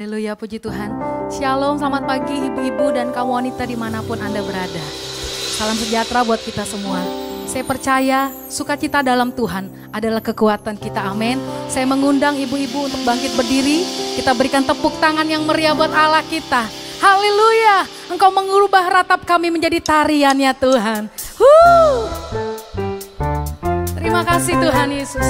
Haleluya, puji Tuhan. Shalom, selamat pagi ibu-ibu dan kaum wanita di mana pun Anda berada. Salam sejahtera buat kita semua. Saya percaya sukacita dalam Tuhan adalah kekuatan kita, amin. Saya mengundang ibu-ibu untuk bangkit berdiri. Kita berikan tepuk tangan yang meriah buat Allah kita. Haleluya, engkau mengubah ratap kami menjadi tarian ya Tuhan. Huh. Terima kasih Tuhan Yesus.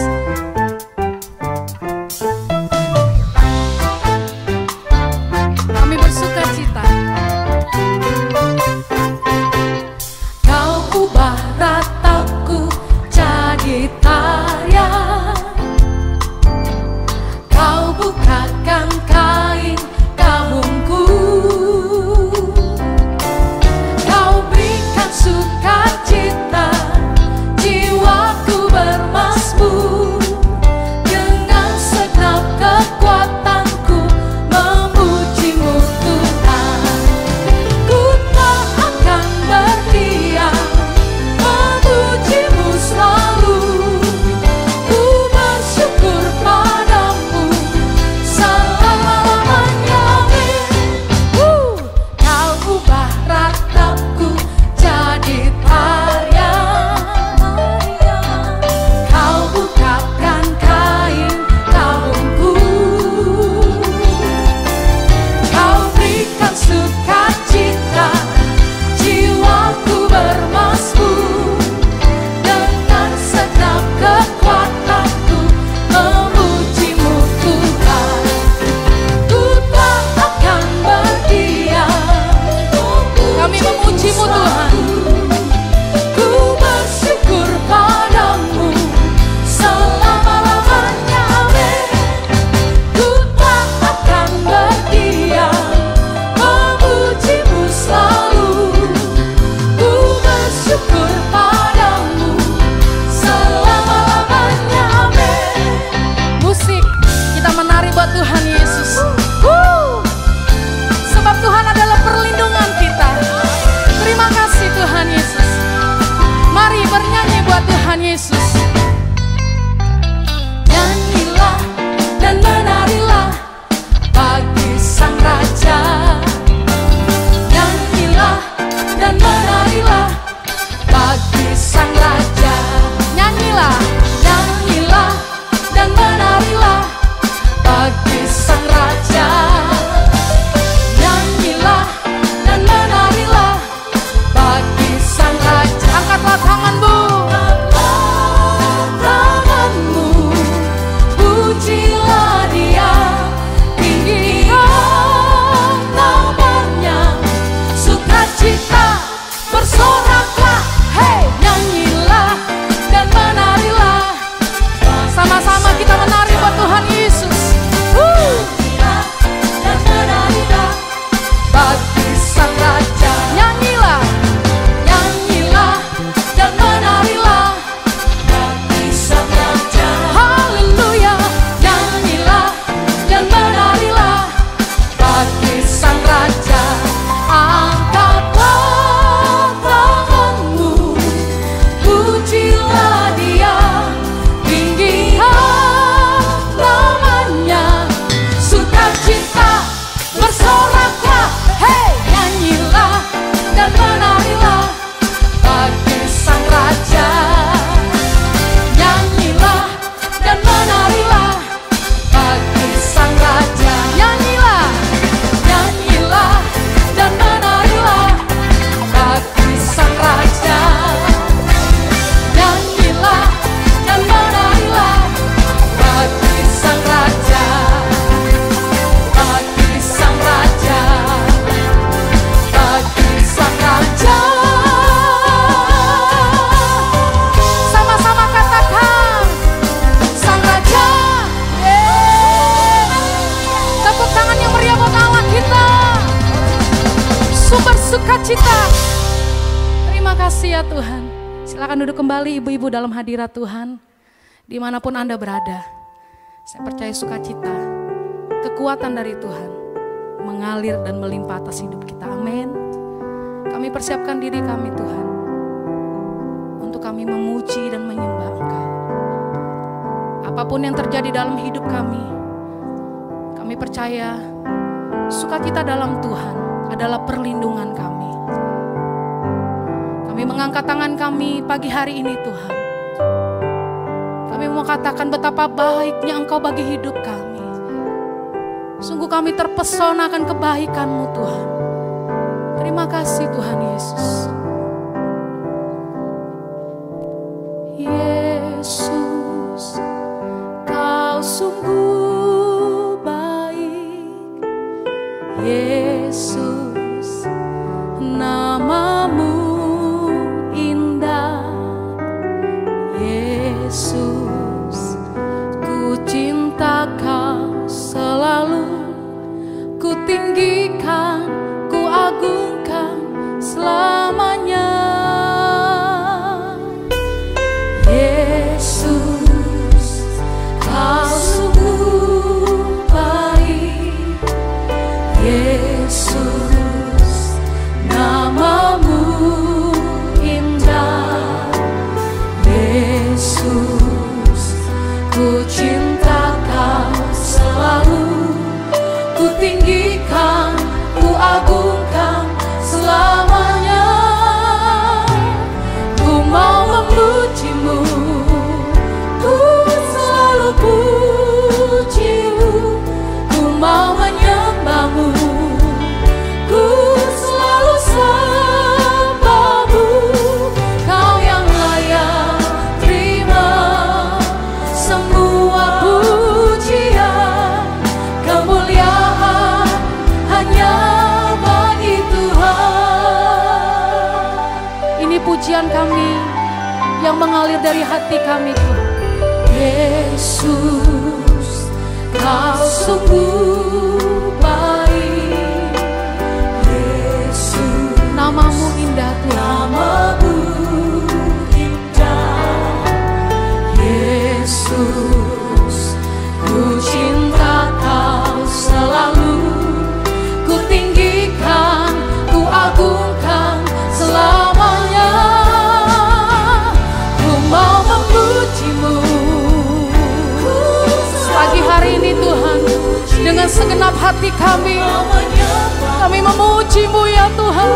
dalam hadirat Tuhan, di mana pun Anda berada. Saya percaya sukacita, kekuatan dari Tuhan, mengalir dan melimpah atas hidup kita. Amin. Kami persiapkan diri kami Tuhan, untuk kami memuji dan menyembah Engkau. Apa pun yang terjadi dalam hidup kami, kami percaya sukacita dalam Tuhan adalah perlindungan kami. Kami mengangkat tangan kami pagi hari ini Tuhan. Kami mau katakan betapa baiknya Engkau bagi hidup kami. Sungguh kami terpesona akan kebaikan-Mu Tuhan. Terima kasih Tuhan Yesus. Yesus, Kau sungguh tinggikan. mengalir dari hati kami Tuhan. Yesus, kau sungguh baik. Yesus, namamu indah Tuhan. segenap hati kami. Kami memujimu ya Tuhan.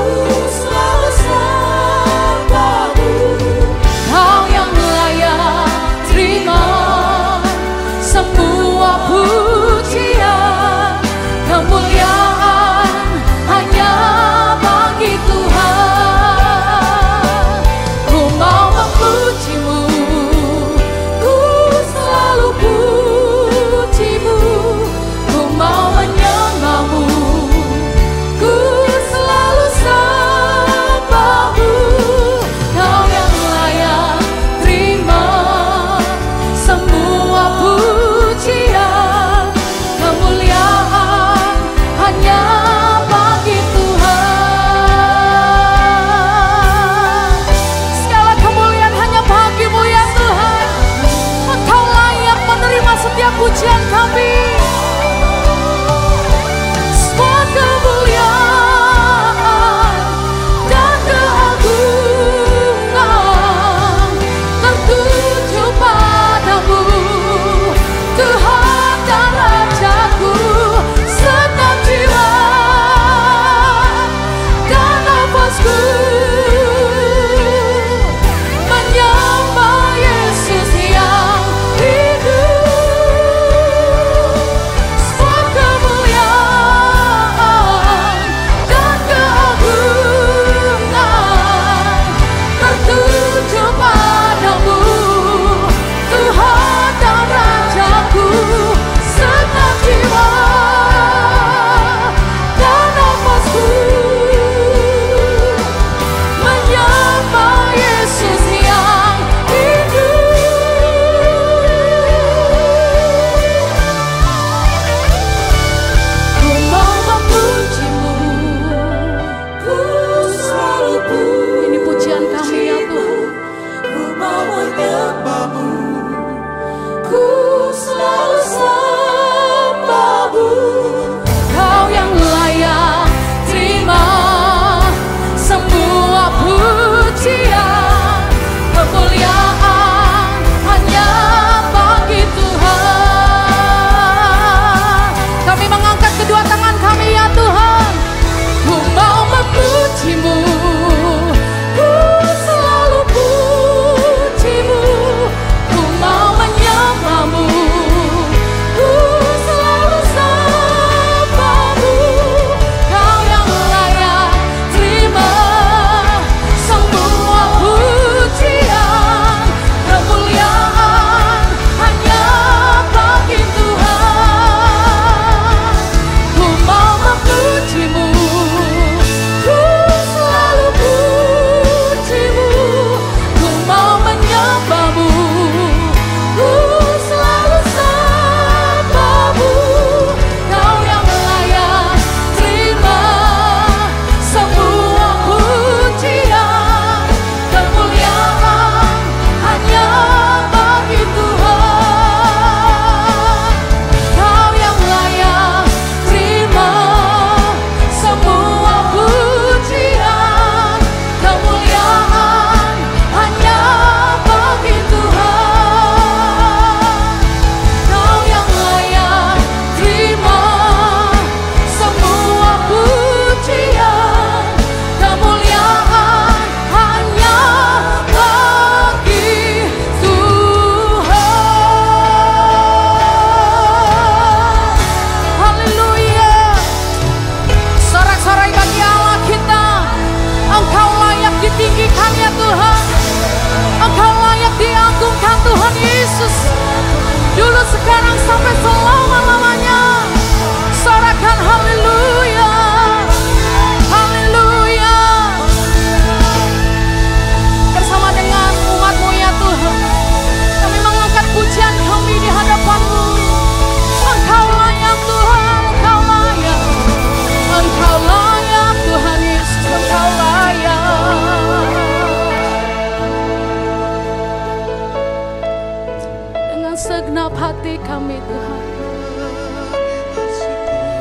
kami Tuhan.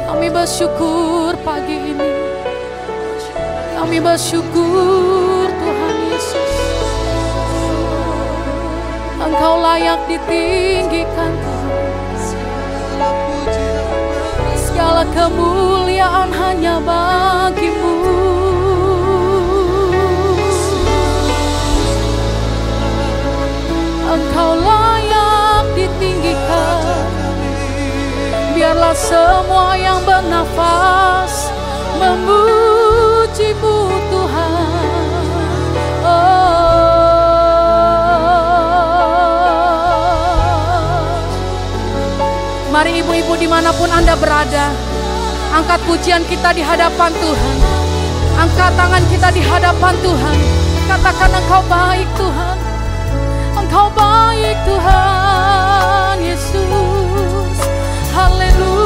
Kami bersyukur pagi ini. Kami bersyukur Tuhan Yesus. Engkau layak ditinggikan Tuhan. Segala kemuliaan hanya bagimu. Semua yang bernafas memujimu Tuhan. Mari ibu-ibu di mana pun Anda berada Angkat pujian kita di hadapan Tuhan. Angkat tangan kita di hadapan Tuhan. Katakan engkau baik Tuhan. Engkau baik Tuhan Yesus. Haleluya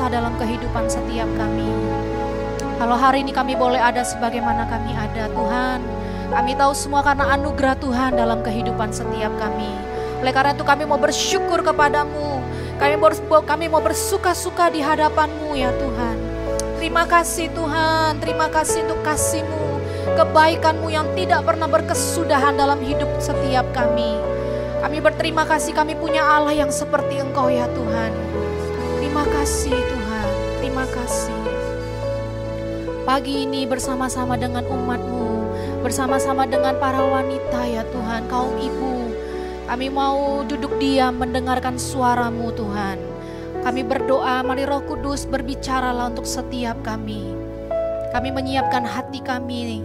biasa dalam kehidupan setiap kami. Kalau hari ini kami boleh ada sebagaimana kami ada Tuhan Kami tahu semua karena anugerah Tuhan dalam kehidupan setiap kami. Oleh karena itu kami mau bersyukur kepadamu. Kami kami mau bersuka-suka di hadapanmu ya Tuhan. Terima kasih Tuhan, terima kasih untuk kasih-Mu, kebaikan-Mu yang tidak pernah berkesudahan dalam hidup setiap kami. Kami berterima kasih kami punya Allah yang seperti Engkau ya Tuhan. Kasih Tuhan, terima kasih. Pagi ini bersama-sama dengan umat-Mu, bersama-sama dengan para wanita ya Tuhan, kaum ibu. Kami mau duduk diam mendengarkan suara-Mu Tuhan. Kami berdoa, mari Roh Kudus berbicaralah untuk setiap kami. Kami menyiapkan hati kami,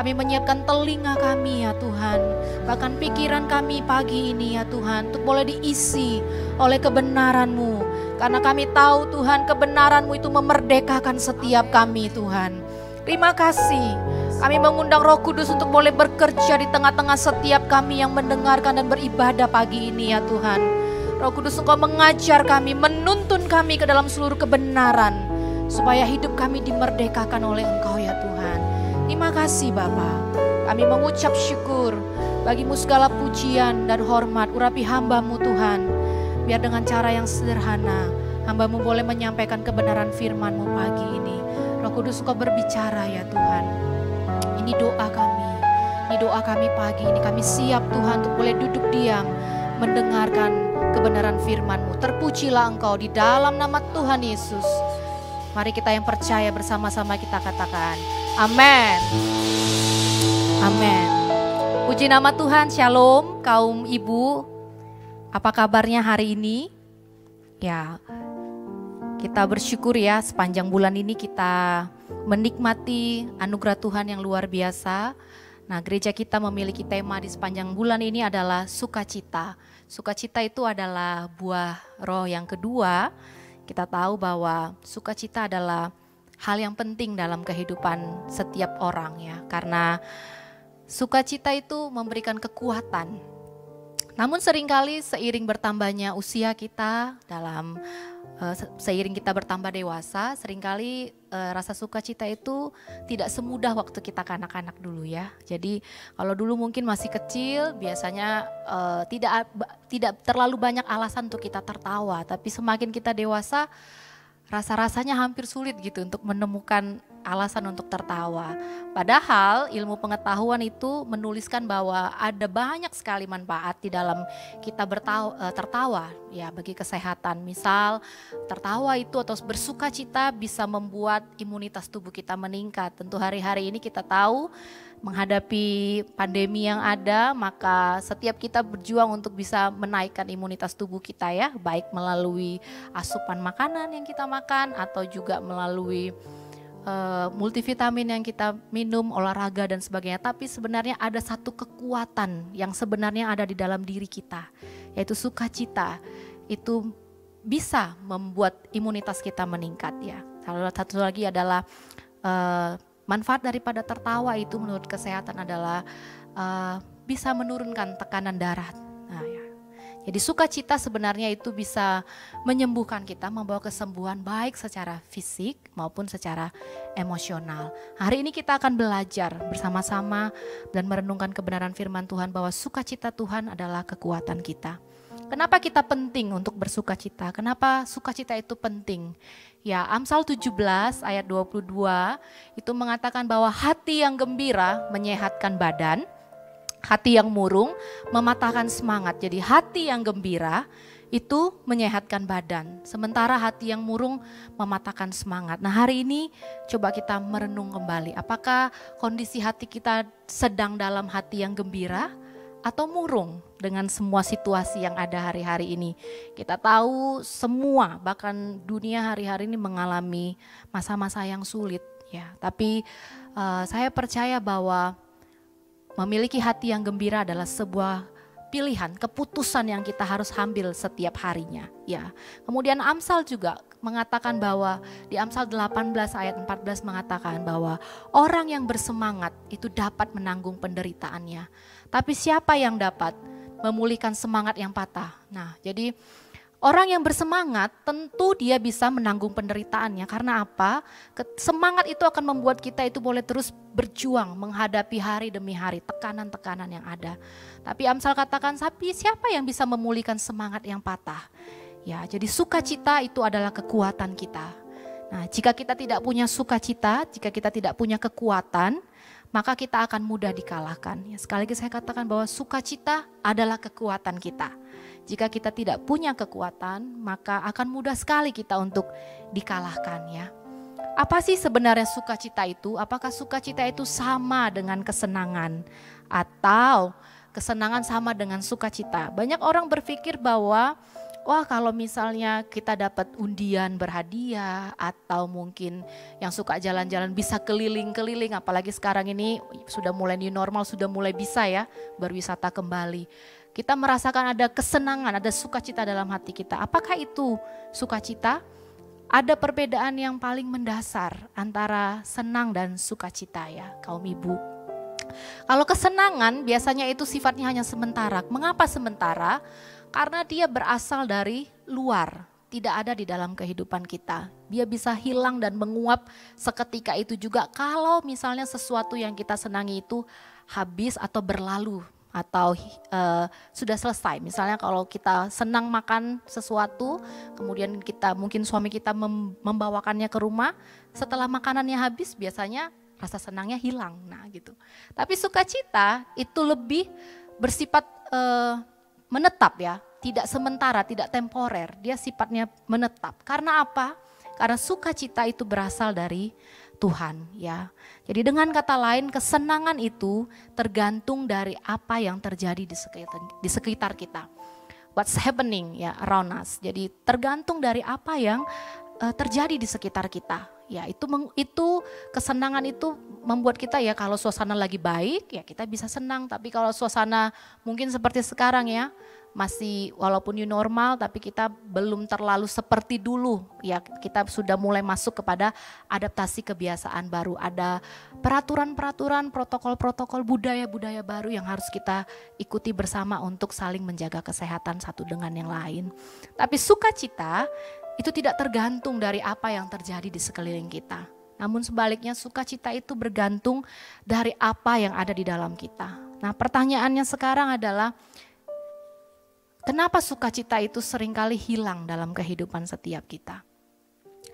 kami menyiapkan telinga kami ya Tuhan. Bahkan pikiran kami pagi ini ya Tuhan, untuk boleh diisi oleh kebenaran-Mu. Karena kami tahu Tuhan kebenaran-Mu itu memerdekakan setiap kami Tuhan. Terima kasih. Kami mengundang Roh Kudus untuk boleh bekerja di tengah-tengah setiap kami yang mendengarkan dan beribadah pagi ini ya Tuhan. Roh Kudus Engkau mengajar kami, menuntun kami ke dalam seluruh kebenaran. Supaya hidup kami dimerdekakan oleh Engkau ya Tuhan. Terima kasih Bapa. Kami mengucap syukur bagimu segala pujian dan hormat. Urapi hambamu Tuhan. Biar dengan cara yang sederhana, hambamu boleh menyampaikan kebenaran firmanmu pagi ini. Roh Kudus kau berbicara ya Tuhan. Ini doa kami. Ini doa kami pagi ini. Kami siap Tuhan untuk boleh duduk diam mendengarkan kebenaran firman-Mu. Terpujilah Engkau di dalam nama Tuhan Yesus. Mari kita yang percaya bersama-sama kita katakan, amin. Amin. Puji nama Tuhan, Shalom kaum ibu. Apa kabarnya hari ini? Ya, kita bersyukur ya sepanjang bulan ini kita menikmati anugerah Tuhan yang luar biasa. Nah, gereja kita memiliki tema di sepanjang bulan ini adalah sukacita. Sukacita itu adalah buah roh yang kedua. Kita tahu bahwa sukacita adalah hal yang penting dalam kehidupan setiap orang ya. Karena sukacita itu memberikan kekuatan. Namun sering kali seiring bertambahnya usia kita dalam uh, seiring kita bertambah dewasa, sering kali uh, rasa sukacita itu tidak semudah waktu kita kanak-kanak dulu ya. Jadi kalau dulu mungkin masih kecil, biasanya uh, tidak tidak terlalu banyak alasan untuk kita tertawa. Tapi semakin kita dewasa, rasa-rasanya hampir sulit gitu untuk menemukan alasan untuk tertawa. Padahal ilmu pengetahuan itu menuliskan bahwa ada banyak sekali manfaat di dalam kita bertawa, eh, tertawa ya bagi kesehatan. Misal tertawa itu atau bersuka cita bisa membuat imunitas tubuh kita meningkat. Tentu hari-hari ini kita tahu menghadapi pandemi yang ada, maka setiap kita berjuang untuk bisa menaikkan imunitas tubuh kita ya, baik melalui asupan makanan yang kita makan atau juga melalui uh, multivitamin yang kita minum, olahraga dan sebagainya. Tapi sebenarnya ada satu kekuatan yang sebenarnya ada di dalam diri kita, yaitu sukacita. Itu bisa membuat imunitas kita meningkat ya. Salah satu lagi adalah uh, Manfaat daripada tertawa itu menurut kesehatan adalah uh, bisa menurunkan tekanan darah. Jadi sukacita sebenarnya itu bisa menyembuhkan kita, membawa kesembuhan baik secara fisik maupun secara emosional. Hari ini kita akan belajar bersama-sama dan merenungkan kebenaran firman Tuhan bahwa sukacita Tuhan adalah kekuatan kita. Kenapa kita penting untuk bersukacita? Kenapa sukacita itu penting? Ya, Amsal 17 ayat 22 itu mengatakan bahwa hati yang gembira menyehatkan badan, hati yang murung mematahkan semangat. Jadi hati yang gembira itu menyehatkan badan, sementara hati yang murung mematahkan semangat. Nah, hari ini coba kita merenung kembali, apakah kondisi hati kita sedang dalam hati yang gembira atau murung dengan semua situasi yang ada hari-hari ini. Kita tahu semua bahkan dunia hari-hari ini mengalami masa-masa yang sulit ya. Tapi uh, saya percaya bahwa memiliki hati yang gembira adalah sebuah pilihan, keputusan yang kita harus ambil setiap harinya ya. Kemudian Amsal juga mengatakan bahwa di Amsal 18 ayat 14 mengatakan bahwa orang yang bersemangat itu dapat menanggung penderitaannya. Tapi siapa yang dapat memulihkan semangat yang patah? Nah, jadi orang yang bersemangat tentu dia bisa menanggung penderitaannya. Karena apa? Semangat itu akan membuat kita itu boleh terus berjuang menghadapi hari demi hari tekanan-tekanan yang ada. Tapi Amsal katakan, tapi siapa yang bisa memulihkan semangat yang patah? Ya, jadi sukacita itu adalah kekuatan kita. Nah, jika kita tidak punya sukacita, jika kita tidak punya kekuatan, maka kita akan mudah dikalahkan. Ya, sekali lagi saya katakan bahwa sukacita adalah kekuatan kita. Jika kita tidak punya kekuatan, maka akan mudah sekali kita untuk dikalahkan ya. Apa sih sebenarnya sukacita itu? Apakah sukacita itu sama dengan kesenangan atau kesenangan sama dengan sukacita? Banyak orang berpikir bahwa wah kalau misalnya kita dapat undian berhadiah atau mungkin yang suka jalan-jalan bisa keliling-keliling apalagi sekarang ini sudah mulai new normal sudah mulai bisa ya berwisata kembali. Kita merasakan ada kesenangan, ada sukacita dalam hati kita. Apakah itu sukacita? Ada perbedaan yang paling mendasar antara senang dan sukacita ya kaum ibu. Kalau kesenangan biasanya itu sifatnya hanya sementara. Mengapa sementara? Karena dia berasal dari luar, tidak ada di dalam kehidupan kita. Dia bisa hilang dan menguap seketika itu juga kalau misalnya sesuatu yang kita senangi itu habis atau berlalu atau uh, sudah selesai. Misalnya kalau kita senang makan sesuatu, kemudian kita mungkin suami kita mem membawakannya ke rumah, setelah makanannya habis biasanya rasa senangnya hilang. Nah, gitu. Tapi sukacita itu lebih bersifat uh, menetap ya, tidak sementara, tidak temporer. Dia sifatnya menetap. Karena apa? Karena sukacita itu berasal dari Tuhan ya. Jadi dengan kata lain kesenangan itu tergantung dari apa yang terjadi di sekitar, di sekitar kita. What's happening ya around us. Jadi tergantung dari apa yang uh, terjadi di sekitar kita. Ya itu itu kesenangan itu membuat kita ya kalau suasana lagi baik ya kita bisa senang. Tapi kalau suasana mungkin seperti sekarang ya masih walaupun new normal tapi kita belum terlalu seperti dulu. Ya kita sudah mulai masuk kepada adaptasi kebiasaan baru. Ada peraturan-peraturan protokol-protokol budaya-budaya baru yang harus kita ikuti bersama untuk saling menjaga kesehatan satu dengan yang lain. Tapi sukacita itu tidak tergantung dari apa yang terjadi di sekeliling kita namun sebaliknya sukacita itu bergantung dari apa yang ada di dalam kita nah pertanyaannya sekarang adalah Kenapa sukacita itu sering kali hilang dalam kehidupan setiap kita?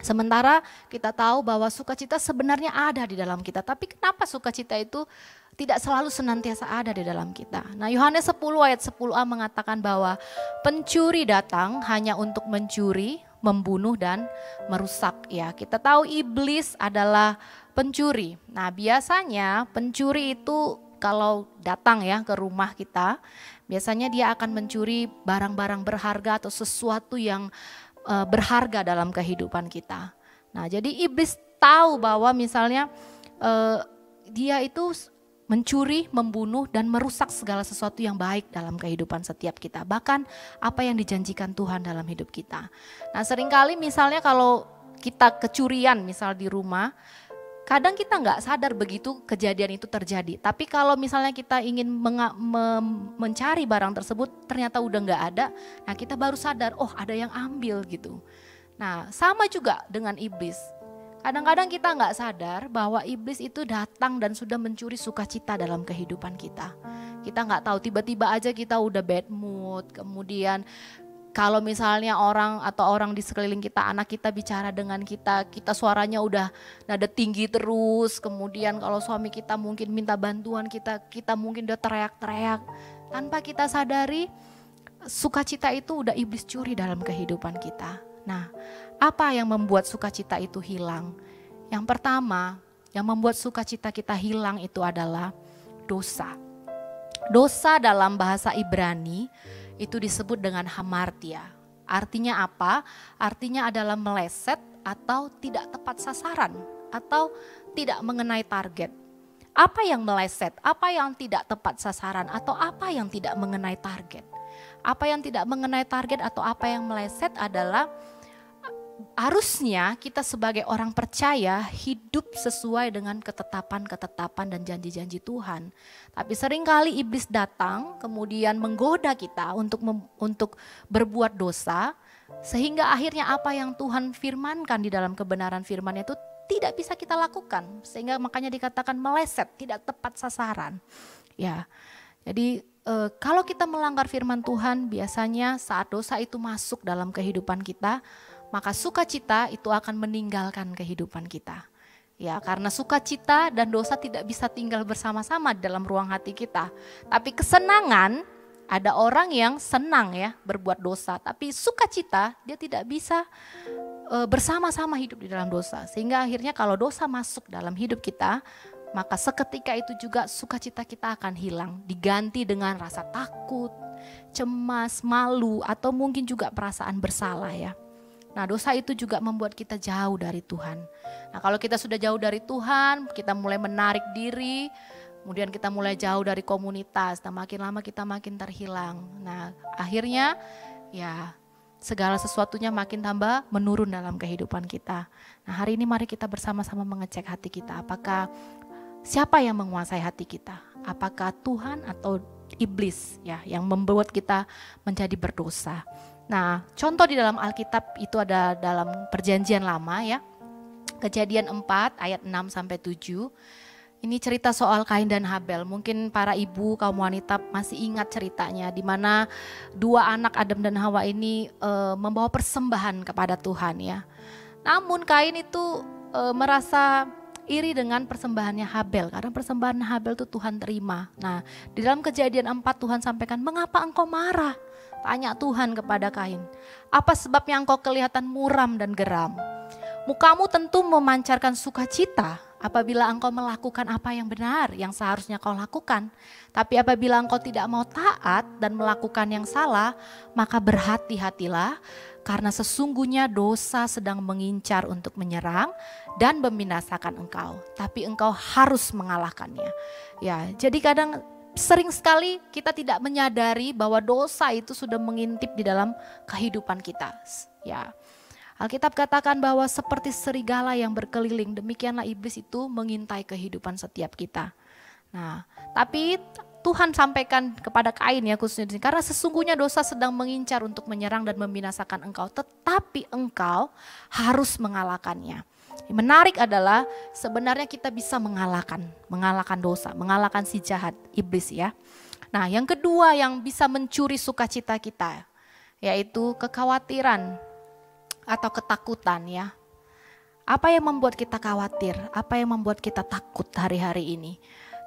Sementara kita tahu bahwa sukacita sebenarnya ada di dalam kita, tapi kenapa sukacita itu tidak selalu senantiasa ada di dalam kita? Nah, Yohanes 10 ayat 10a mengatakan bahwa pencuri datang hanya untuk mencuri, membunuh dan merusak ya. Kita tahu iblis adalah pencuri. Nah, biasanya pencuri itu kalau datang ya ke rumah kita, Biasanya dia akan mencuri barang-barang berharga atau sesuatu yang uh, berharga dalam kehidupan kita. Nah, jadi iblis tahu bahwa misalnya uh, dia itu mencuri, membunuh dan merusak segala sesuatu yang baik dalam kehidupan setiap kita. Bahkan apa yang dijanjikan Tuhan dalam hidup kita. Nah, sering kali misalnya kalau kita kecurian misal di rumah, kadang kita nggak sadar begitu kejadian itu terjadi. Tapi kalau misalnya kita ingin mencari barang tersebut ternyata udah nggak ada, nah kita baru sadar, oh ada yang ambil gitu. Nah sama juga dengan iblis. Kadang-kadang kita nggak sadar bahwa iblis itu datang dan sudah mencuri sukacita dalam kehidupan kita. Kita nggak tahu tiba-tiba aja kita udah bad mood, kemudian kalau misalnya orang atau orang di sekeliling kita, anak kita bicara dengan kita, kita suaranya udah nada tinggi terus. Kemudian kalau suami kita mungkin minta bantuan kita, kita mungkin udah teriak-teriak. Tanpa kita sadari, sukacita itu udah iblis curi dalam kehidupan kita. Nah, apa yang membuat sukacita itu hilang? Yang pertama, yang membuat sukacita kita hilang itu adalah dosa. Dosa dalam bahasa Ibrani itu disebut dengan hamartia. Artinya apa? Artinya adalah meleset atau tidak tepat sasaran atau tidak mengenai target. Apa yang meleset? Apa yang tidak tepat sasaran atau apa yang tidak mengenai target? Apa yang tidak mengenai target atau apa yang meleset adalah harusnya kita sebagai orang percaya hidup sesuai dengan ketetapan-ketetapan dan janji-janji Tuhan. Tapi sering kali iblis datang kemudian menggoda kita untuk untuk berbuat dosa sehingga akhirnya apa yang Tuhan firmankan di dalam kebenaran firman itu tidak bisa kita lakukan sehingga makanya dikatakan meleset, tidak tepat sasaran. Ya. Jadi e, kalau kita melanggar firman Tuhan biasanya saat dosa itu masuk dalam kehidupan kita, maka sukacita itu akan meninggalkan kehidupan kita. Ya, karena sukacita dan dosa tidak bisa tinggal bersama-sama dalam ruang hati kita. Tapi kesenangan ada orang yang senang ya berbuat dosa, tapi sukacita dia tidak bisa e, bersama-sama hidup di dalam dosa. Sehingga akhirnya kalau dosa masuk dalam hidup kita, maka seketika itu juga sukacita kita akan hilang, diganti dengan rasa takut, cemas, malu atau mungkin juga perasaan bersalah ya. Nah, dosa itu juga membuat kita jauh dari Tuhan. Nah, kalau kita sudah jauh dari Tuhan, kita mulai menarik diri, kemudian kita mulai jauh dari komunitas. Nah, makin lama kita makin terhilang. Nah, akhirnya ya segala sesuatunya makin tambah menurun dalam kehidupan kita. Nah, hari ini mari kita bersama-sama mengecek hati kita. Apakah siapa yang menguasai hati kita? Apakah Tuhan atau iblis ya yang membuat kita menjadi berdosa? Nah, contoh di dalam Alkitab itu ada dalam perjanjian lama ya. Kejadian 4 ayat 6 sampai 7. Ini cerita soal Kain dan Habel. Mungkin para ibu kaum wanita masih ingat ceritanya di mana dua anak Adam dan Hawa ini e, membawa persembahan kepada Tuhan ya. Namun Kain itu e, merasa iri dengan persembahannya Habel karena persembahan Habel itu Tuhan terima. Nah, di dalam Kejadian 4 Tuhan sampaikan, "Mengapa engkau marah?" Tanya Tuhan kepada Kain. "Apa sebabnya engkau kelihatan muram dan geram?" Mukamu tentu memancarkan sukacita apabila engkau melakukan apa yang benar yang seharusnya kau lakukan. Tapi apabila engkau tidak mau taat dan melakukan yang salah, maka berhati-hatilah karena sesungguhnya dosa sedang mengincar untuk menyerang dan membinasakan engkau. Tapi engkau harus mengalahkannya. Ya, jadi kadang sering sekali kita tidak menyadari bahwa dosa itu sudah mengintip di dalam kehidupan kita. Ya, Alkitab katakan bahwa seperti serigala yang berkeliling, demikianlah iblis itu mengintai kehidupan setiap kita. Nah, tapi Tuhan sampaikan kepada Kain ya khususnya di sini karena sesungguhnya dosa sedang mengincar untuk menyerang dan membinasakan engkau, tetapi engkau harus mengalahkannya. Yang menarik adalah sebenarnya kita bisa mengalahkan, mengalahkan dosa, mengalahkan si jahat iblis ya. Nah, yang kedua yang bisa mencuri sukacita kita yaitu kekhawatiran atau ketakutan ya. Apa yang membuat kita khawatir? Apa yang membuat kita takut hari-hari ini?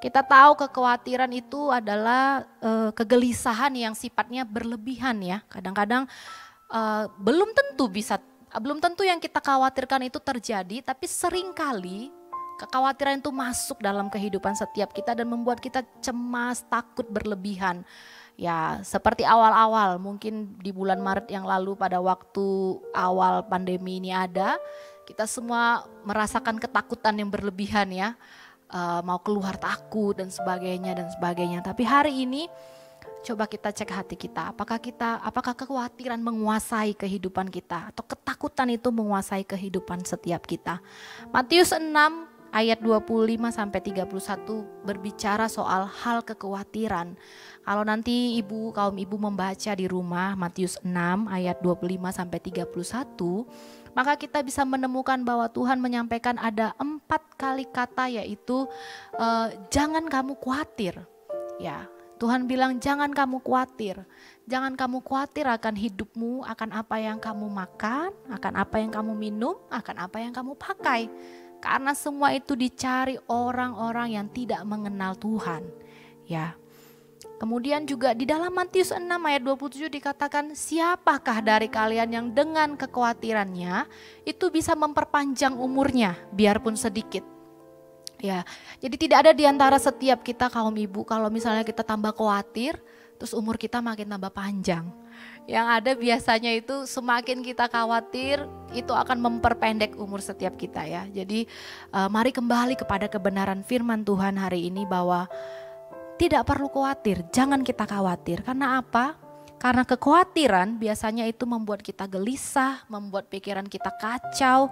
Kita tahu kekhawatiran itu adalah e, kegelisahan yang sifatnya berlebihan ya. Kadang-kadang e, belum tentu bisa belum tentu yang kita khawatirkan itu terjadi, tapi sering kali kekhawatiran itu masuk dalam kehidupan setiap kita dan membuat kita cemas, takut berlebihan. Ya, seperti awal-awal, mungkin di bulan Maret yang lalu pada waktu awal pandemi ini ada, kita semua merasakan ketakutan yang berlebihan ya. Uh, mau keluar takut dan sebagainya dan sebagainya. Tapi hari ini coba kita cek hati kita, apakah kita apakah kekhawatiran menguasai kehidupan kita atau ketakutan itu menguasai kehidupan setiap kita. Matius 6 ayat 25 sampai 31 berbicara soal hal kekhawatiran. Kalau nanti ibu kaum ibu membaca di rumah Matius 6 ayat 25 sampai 31, maka kita bisa menemukan bahwa Tuhan menyampaikan ada empat kali kata yaitu uh, jangan kamu khawatir. Ya, Tuhan bilang jangan kamu khawatir. Jangan kamu khawatir akan hidupmu, akan apa yang kamu makan, akan apa yang kamu minum, akan apa yang kamu pakai. Karena semua itu dicari orang-orang yang tidak mengenal Tuhan. Ya, Kemudian juga di dalam Matius 6 ayat 27 dikatakan siapakah dari kalian yang dengan kekhawatirannya itu bisa memperpanjang umurnya biarpun sedikit. Ya, jadi tidak ada di antara setiap kita kaum ibu kalau misalnya kita tambah khawatir terus umur kita makin tambah panjang. Yang ada biasanya itu semakin kita khawatir itu akan memperpendek umur setiap kita ya. Jadi uh, mari kembali kepada kebenaran firman Tuhan hari ini bahwa tidak perlu khawatir, jangan kita khawatir. Karena apa? Karena kekhawatiran biasanya itu membuat kita gelisah, membuat pikiran kita kacau,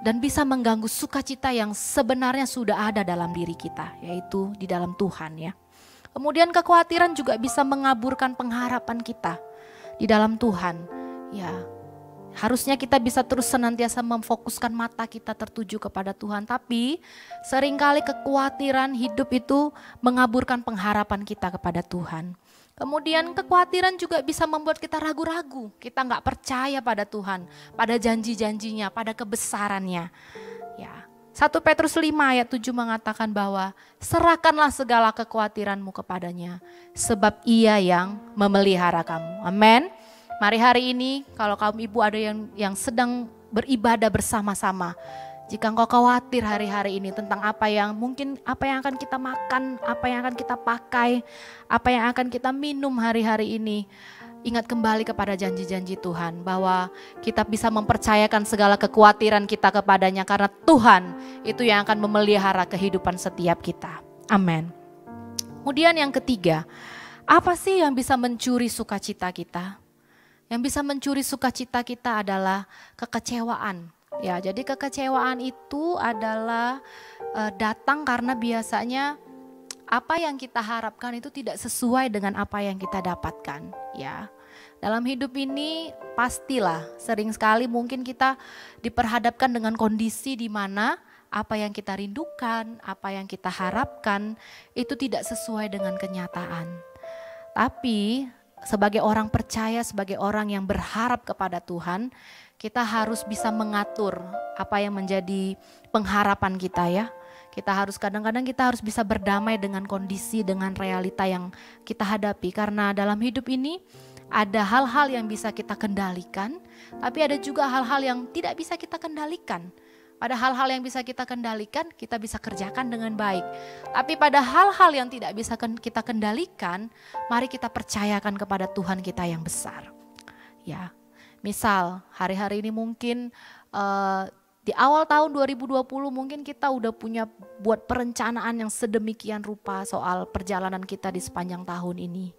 dan bisa mengganggu sukacita yang sebenarnya sudah ada dalam diri kita, yaitu di dalam Tuhan ya. Kemudian kekhawatiran juga bisa mengaburkan pengharapan kita di dalam Tuhan. Ya, Harusnya kita bisa terus senantiasa memfokuskan mata kita tertuju kepada Tuhan. Tapi sering kali kekhawatiran hidup itu mengaburkan pengharapan kita kepada Tuhan. Kemudian kekhawatiran juga bisa membuat kita ragu-ragu. Kita nggak percaya pada Tuhan, pada janji-janjinya, pada kebesarannya. Ya, 1 Petrus 5 ayat 7 mengatakan bahwa serahkanlah segala kekhawatiranmu kepadanya sebab ia yang memelihara kamu. Amin. Mari hari ini kalau kaum ibu ada yang yang sedang beribadah bersama-sama. Jika engkau khawatir hari-hari ini tentang apa yang mungkin apa yang akan kita makan, apa yang akan kita pakai, apa yang akan kita minum hari-hari ini. Ingat kembali kepada janji-janji Tuhan bahwa kita bisa mempercayakan segala kekhawatiran kita kepadanya karena Tuhan itu yang akan memelihara kehidupan setiap kita. Amin. Kemudian yang ketiga, apa sih yang bisa mencuri sukacita kita? Yang bisa mencuri sukacita kita adalah kekecewaan. Ya, jadi kekecewaan itu adalah uh, datang karena biasanya apa yang kita harapkan itu tidak sesuai dengan apa yang kita dapatkan, ya. Dalam hidup ini pastilah sering sekali mungkin kita diperhadapkan dengan kondisi di mana apa yang kita rindukan, apa yang kita harapkan itu tidak sesuai dengan kenyataan. Tapi sebagai orang percaya, sebagai orang yang berharap kepada Tuhan, kita harus bisa mengatur apa yang menjadi pengharapan kita ya. Kita harus kadang-kadang kita harus bisa berdamai dengan kondisi dengan realita yang kita hadapi karena dalam hidup ini ada hal-hal yang bisa kita kendalikan, tapi ada juga hal-hal yang tidak bisa kita kendalikan. Pada hal-hal yang bisa kita kendalikan, kita bisa kerjakan dengan baik. Tapi pada hal-hal yang tidak bisa kita kendalikan, mari kita percayakan kepada Tuhan kita yang besar. Ya, misal hari-hari ini mungkin uh, di awal tahun 2020 mungkin kita udah punya buat perencanaan yang sedemikian rupa soal perjalanan kita di sepanjang tahun ini.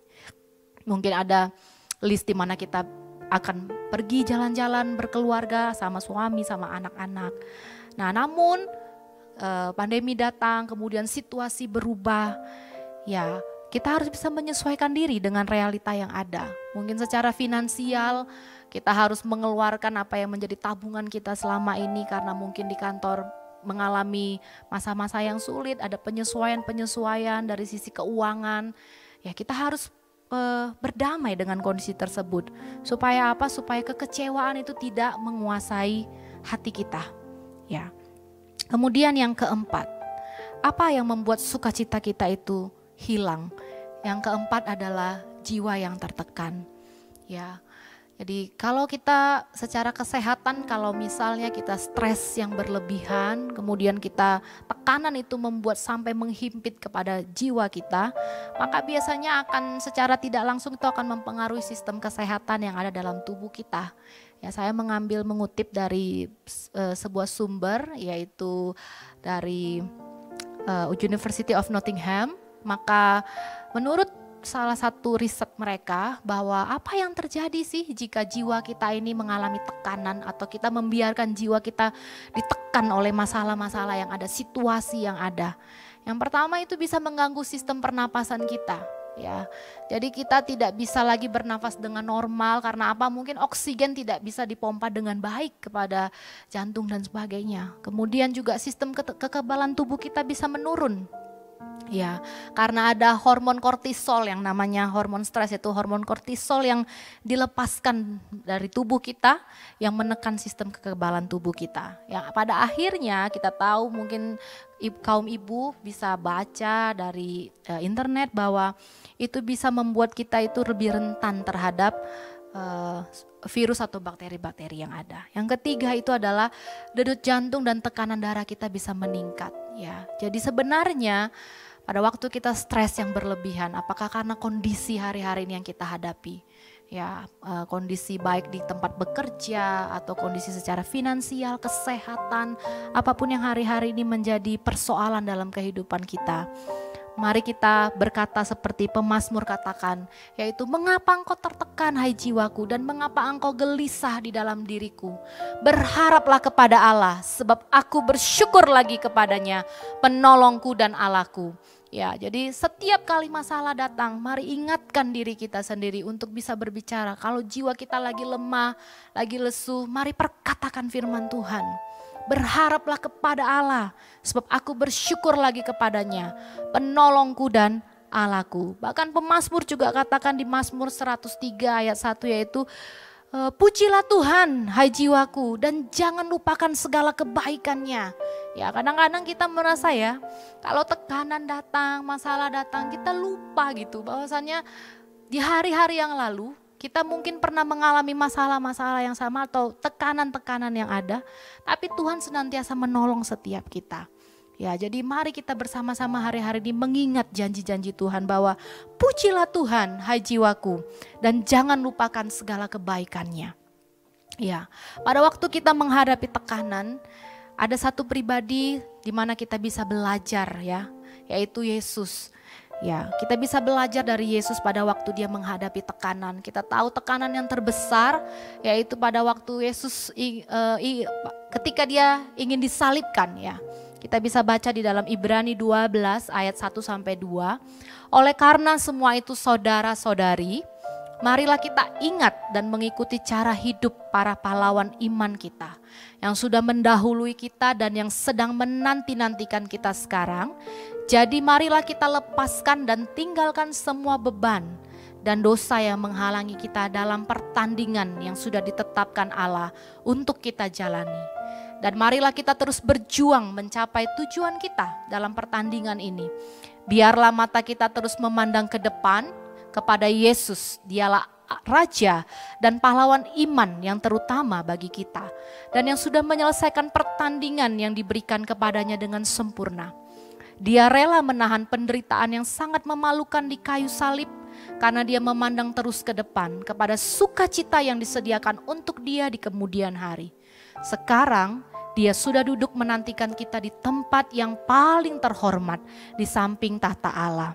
Mungkin ada list di mana kita akan pergi jalan-jalan berkeluarga sama suami sama anak-anak. Nah, namun eh, pandemi datang, kemudian situasi berubah. Ya, kita harus bisa menyesuaikan diri dengan realita yang ada. Mungkin secara finansial kita harus mengeluarkan apa yang menjadi tabungan kita selama ini karena mungkin di kantor mengalami masa-masa yang sulit, ada penyesuaian-penyesuaian dari sisi keuangan. Ya, kita harus uh, berdamai dengan kondisi tersebut. Supaya apa? Supaya kekecewaan itu tidak menguasai hati kita. Ya. Kemudian yang keempat, apa yang membuat sukacita kita itu hilang? Yang keempat adalah jiwa yang tertekan. Ya, jadi kalau kita secara kesehatan kalau misalnya kita stres yang berlebihan, kemudian kita tekanan itu membuat sampai menghimpit kepada jiwa kita, maka biasanya akan secara tidak langsung itu akan mempengaruhi sistem kesehatan yang ada dalam tubuh kita. Ya, saya mengambil mengutip dari uh, sebuah sumber yaitu dari uh, University of Nottingham, maka menurut salah satu riset mereka bahwa apa yang terjadi sih jika jiwa kita ini mengalami tekanan atau kita membiarkan jiwa kita ditekan oleh masalah-masalah yang ada, situasi yang ada. Yang pertama itu bisa mengganggu sistem pernapasan kita ya. Jadi kita tidak bisa lagi bernafas dengan normal karena apa? Mungkin oksigen tidak bisa dipompa dengan baik kepada jantung dan sebagainya. Kemudian juga sistem kekebalan tubuh kita bisa menurun Ya, karena ada hormon kortisol yang namanya hormon stres itu hormon kortisol yang dilepaskan dari tubuh kita yang menekan sistem kekebalan tubuh kita. Ya, pada akhirnya kita tahu mungkin kaum ibu bisa baca dari uh, internet bahwa itu bisa membuat kita itu lebih rentan terhadap uh, virus atau bakteri-bakteri yang ada. Yang ketiga itu adalah denyut jantung dan tekanan darah kita bisa meningkat ya. Jadi sebenarnya pada waktu kita stres yang berlebihan, apakah karena kondisi hari-hari ini yang kita hadapi? Ya, eh, kondisi baik di tempat bekerja atau kondisi secara finansial, kesehatan, apa pun yang hari-hari ini menjadi persoalan dalam kehidupan kita. Mari kita berkata seperti pemazmur katakan, yaitu mengapa engkau tertekan hai jiwaku dan mengapa engkau gelisah di dalam diriku. Berharaplah kepada Allah sebab aku bersyukur lagi kepadanya, penolongku dan Allahku. Ya, jadi setiap kali masalah datang, mari ingatkan diri kita sendiri untuk bisa berbicara. Kalau jiwa kita lagi lemah, lagi lesu, mari perkatakan firman Tuhan. Berharaplah kepada Allah, sebab aku bersyukur lagi kepadanya, penolongku dan Allahku. Bahkan pemazmur juga katakan di Mazmur 103 ayat 1 yaitu Uh, pujilah Tuhan, hai jiwaku, dan jangan lupakan segala kebaikannya. Ya, kadang-kadang kita merasa ya, kalau tekanan datang, masalah datang, kita lupa gitu bahwasannya di hari-hari yang lalu kita mungkin pernah mengalami masalah-masalah yang sama atau tekanan-tekanan yang ada, tapi Tuhan senantiasa menolong setiap kita. Ya, jadi mari kita bersama-sama hari-hari ini mengingat janji-janji Tuhan bahwa pujilah Tuhan, hai jiwaku, dan jangan lupakan segala kebaikannya. Ya, pada waktu kita menghadapi tekanan, ada satu pribadi di mana kita bisa belajar ya, yaitu Yesus. Ya, kita bisa belajar dari Yesus pada waktu dia menghadapi tekanan. Kita tahu tekanan yang terbesar yaitu pada waktu Yesus uh, ketika dia ingin disalibkan ya. Kita bisa baca di dalam Ibrani 12 ayat 1 sampai 2. Oleh karena semua itu saudara-saudari, marilah kita ingat dan mengikuti cara hidup para pahlawan iman kita yang sudah mendahului kita dan yang sedang menanti-nantikan kita sekarang. Jadi marilah kita lepaskan dan tinggalkan semua beban dan dosa yang menghalangi kita dalam pertandingan yang sudah ditetapkan Allah untuk kita jalani. Dan marilah kita terus berjuang mencapai tujuan kita dalam pertandingan ini. Biarlah mata kita terus memandang ke depan kepada Yesus. Dialah raja dan pahlawan iman yang terutama bagi kita. Dan yang sudah menyelesaikan pertandingan yang diberikan kepadanya dengan sempurna. Dia rela menahan penderitaan yang sangat memalukan di kayu salib karena dia memandang terus ke depan kepada sukacita yang disediakan untuk dia di kemudian hari. Sekarang dia sudah duduk menantikan kita di tempat yang paling terhormat di samping tahta Allah.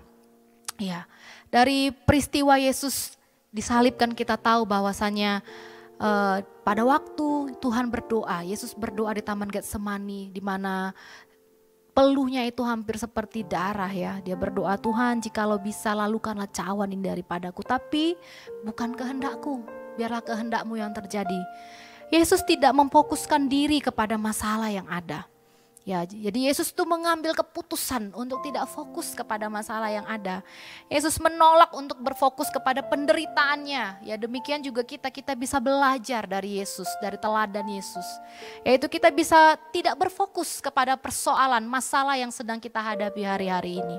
Ya, dari peristiwa Yesus disalibkan kita tahu bahwasanya uh, pada waktu Tuhan berdoa, Yesus berdoa di Taman Getsemani di mana peluhnya itu hampir seperti darah ya. Dia berdoa Tuhan jikalau bisa lalukanlah cawan ini daripadaku. Tapi bukan kehendakku, biarlah kehendakmu yang terjadi. Yesus tidak memfokuskan diri kepada masalah yang ada. Ya, jadi Yesus itu mengambil keputusan untuk tidak fokus kepada masalah yang ada. Yesus menolak untuk berfokus kepada penderitaannya. Ya, demikian juga kita kita bisa belajar dari Yesus, dari teladan Yesus. Yaitu kita bisa tidak berfokus kepada persoalan, masalah yang sedang kita hadapi hari-hari ini.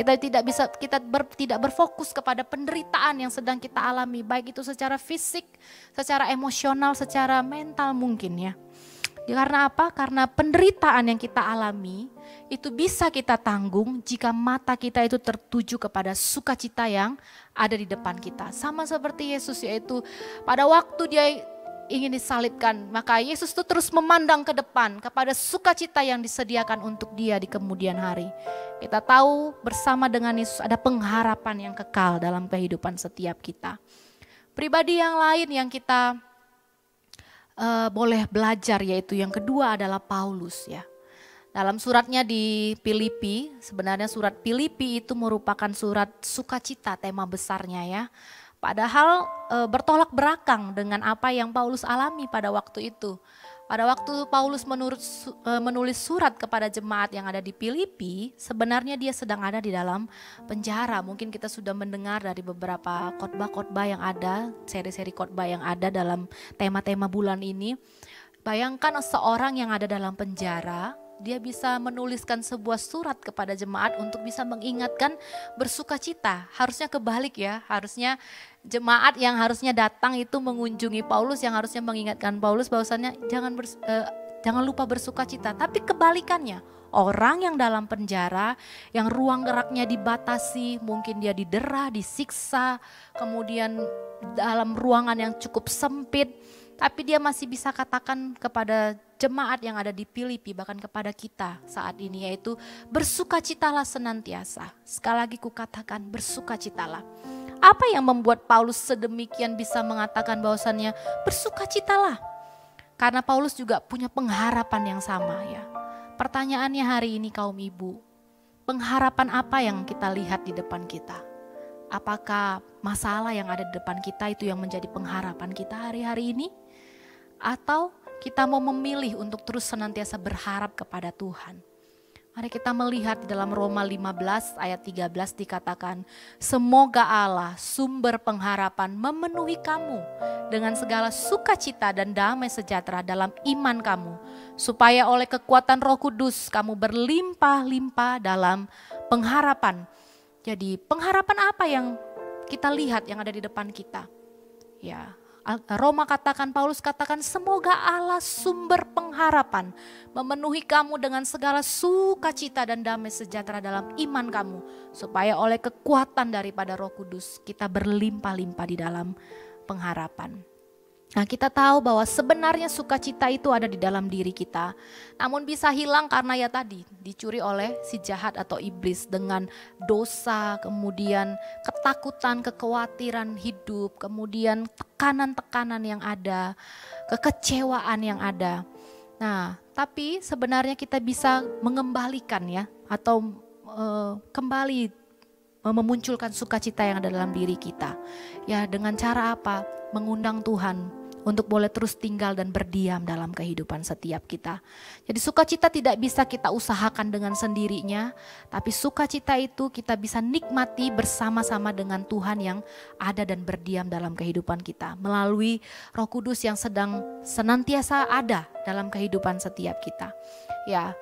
Kita tidak bisa kita ber, tidak berfokus kepada penderitaan yang sedang kita alami, baik itu secara fisik, secara emosional, secara mental mungkin ya. Ya, karena apa? Karena penderitaan yang kita alami itu bisa kita tanggung jika mata kita itu tertuju kepada sukacita yang ada di depan kita. Sama seperti Yesus yaitu pada waktu dia ingin disalibkan, maka Yesus itu terus memandang ke depan kepada sukacita yang disediakan untuk dia di kemudian hari. Kita tahu bersama dengan Yesus ada pengharapan yang kekal dalam kehidupan setiap kita. Pribadi yang lain yang kita uh, boleh belajar yaitu yang kedua adalah Paulus ya. Dalam suratnya di Filipi, sebenarnya surat Filipi itu merupakan surat sukacita tema besarnya ya. Padahal e, bertolak belakang dengan apa yang Paulus alami pada waktu itu. Pada waktu Paulus menurut, eh, menulis surat kepada jemaat yang ada di Filipi, sebenarnya dia sedang ada di dalam penjara. Mungkin kita sudah mendengar dari beberapa khotbah-khotbah yang ada, seri-seri khotbah yang ada dalam tema-tema bulan ini. Bayangkan seorang yang ada dalam penjara, dia bisa menuliskan sebuah surat kepada jemaat untuk bisa mengingatkan bersuka cita. Harusnya kebalik ya, harusnya jemaat yang harusnya datang itu mengunjungi Paulus yang harusnya mengingatkan Paulus bahwasannya jangan bers, uh, jangan lupa bersuka cita. Tapi kebalikannya, orang yang dalam penjara, yang ruang geraknya dibatasi, mungkin dia didera, disiksa, kemudian dalam ruangan yang cukup sempit, tapi dia masih bisa katakan kepada jemaat yang ada di Filipi bahkan kepada kita saat ini yaitu bersukacitalah senantiasa. Sekali lagi kukatakan bersukacitalah. Apa yang membuat Paulus sedemikian bisa mengatakan bahwasannya bersukacitalah? Karena Paulus juga punya pengharapan yang sama ya. Pertanyaannya hari ini kaum ibu, pengharapan apa yang kita lihat di depan kita? Apakah masalah yang ada di depan kita itu yang menjadi pengharapan kita hari-hari ini? Atau kita mau memilih untuk terus senantiasa berharap kepada Tuhan. Mari kita melihat di dalam Roma 15 ayat 13 dikatakan, Semoga Allah sumber pengharapan memenuhi kamu dengan segala sukacita dan damai sejahtera dalam iman kamu, supaya oleh kekuatan roh kudus kamu berlimpah-limpah dalam pengharapan. Jadi pengharapan apa yang kita lihat yang ada di depan kita? Ya, Roma katakan, Paulus katakan, semoga Allah sumber pengharapan memenuhi kamu dengan segala sukacita dan damai sejahtera dalam iman kamu. Supaya oleh kekuatan daripada roh kudus kita berlimpah-limpah di dalam pengharapan. Nah kita tahu bahwa sebenarnya sukacita itu ada di dalam diri kita. Namun bisa hilang karena ya tadi dicuri oleh si jahat atau iblis dengan dosa, kemudian ketakutan, kekhawatiran hidup, kemudian tekanan-tekanan yang ada, kekecewaan yang ada. Nah tapi sebenarnya kita bisa mengembalikan ya atau uh, kembali memunculkan sukacita yang ada dalam diri kita. Ya, dengan cara apa? Mengundang Tuhan untuk boleh terus tinggal dan berdiam dalam kehidupan setiap kita. Jadi sukacita tidak bisa kita usahakan dengan sendirinya, tapi sukacita itu kita bisa nikmati bersama-sama dengan Tuhan yang ada dan berdiam dalam kehidupan kita melalui Roh Kudus yang sedang senantiasa ada dalam kehidupan setiap kita. Ya,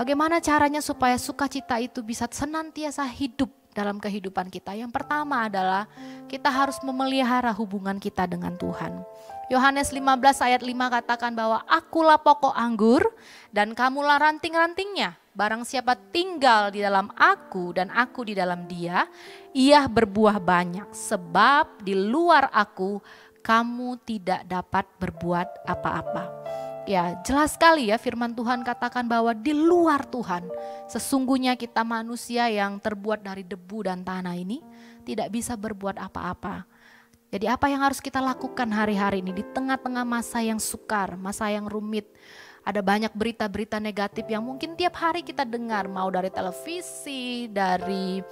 bagaimana caranya supaya sukacita itu bisa senantiasa hidup dalam kehidupan kita. Yang pertama adalah kita harus memelihara hubungan kita dengan Tuhan. Yohanes 15 ayat 5 katakan bahwa akulah pokok anggur dan kamulah ranting-rantingnya. Barang siapa tinggal di dalam aku dan aku di dalam dia, ia berbuah banyak. Sebab di luar aku kamu tidak dapat berbuat apa-apa. Ya, jelas sekali ya firman Tuhan katakan bahwa di luar Tuhan, sesungguhnya kita manusia yang terbuat dari debu dan tanah ini tidak bisa berbuat apa-apa. Jadi apa yang harus kita lakukan hari-hari ini di tengah-tengah masa yang sukar, masa yang rumit, ada banyak berita-berita negatif yang mungkin tiap hari kita dengar, mau dari televisi, dari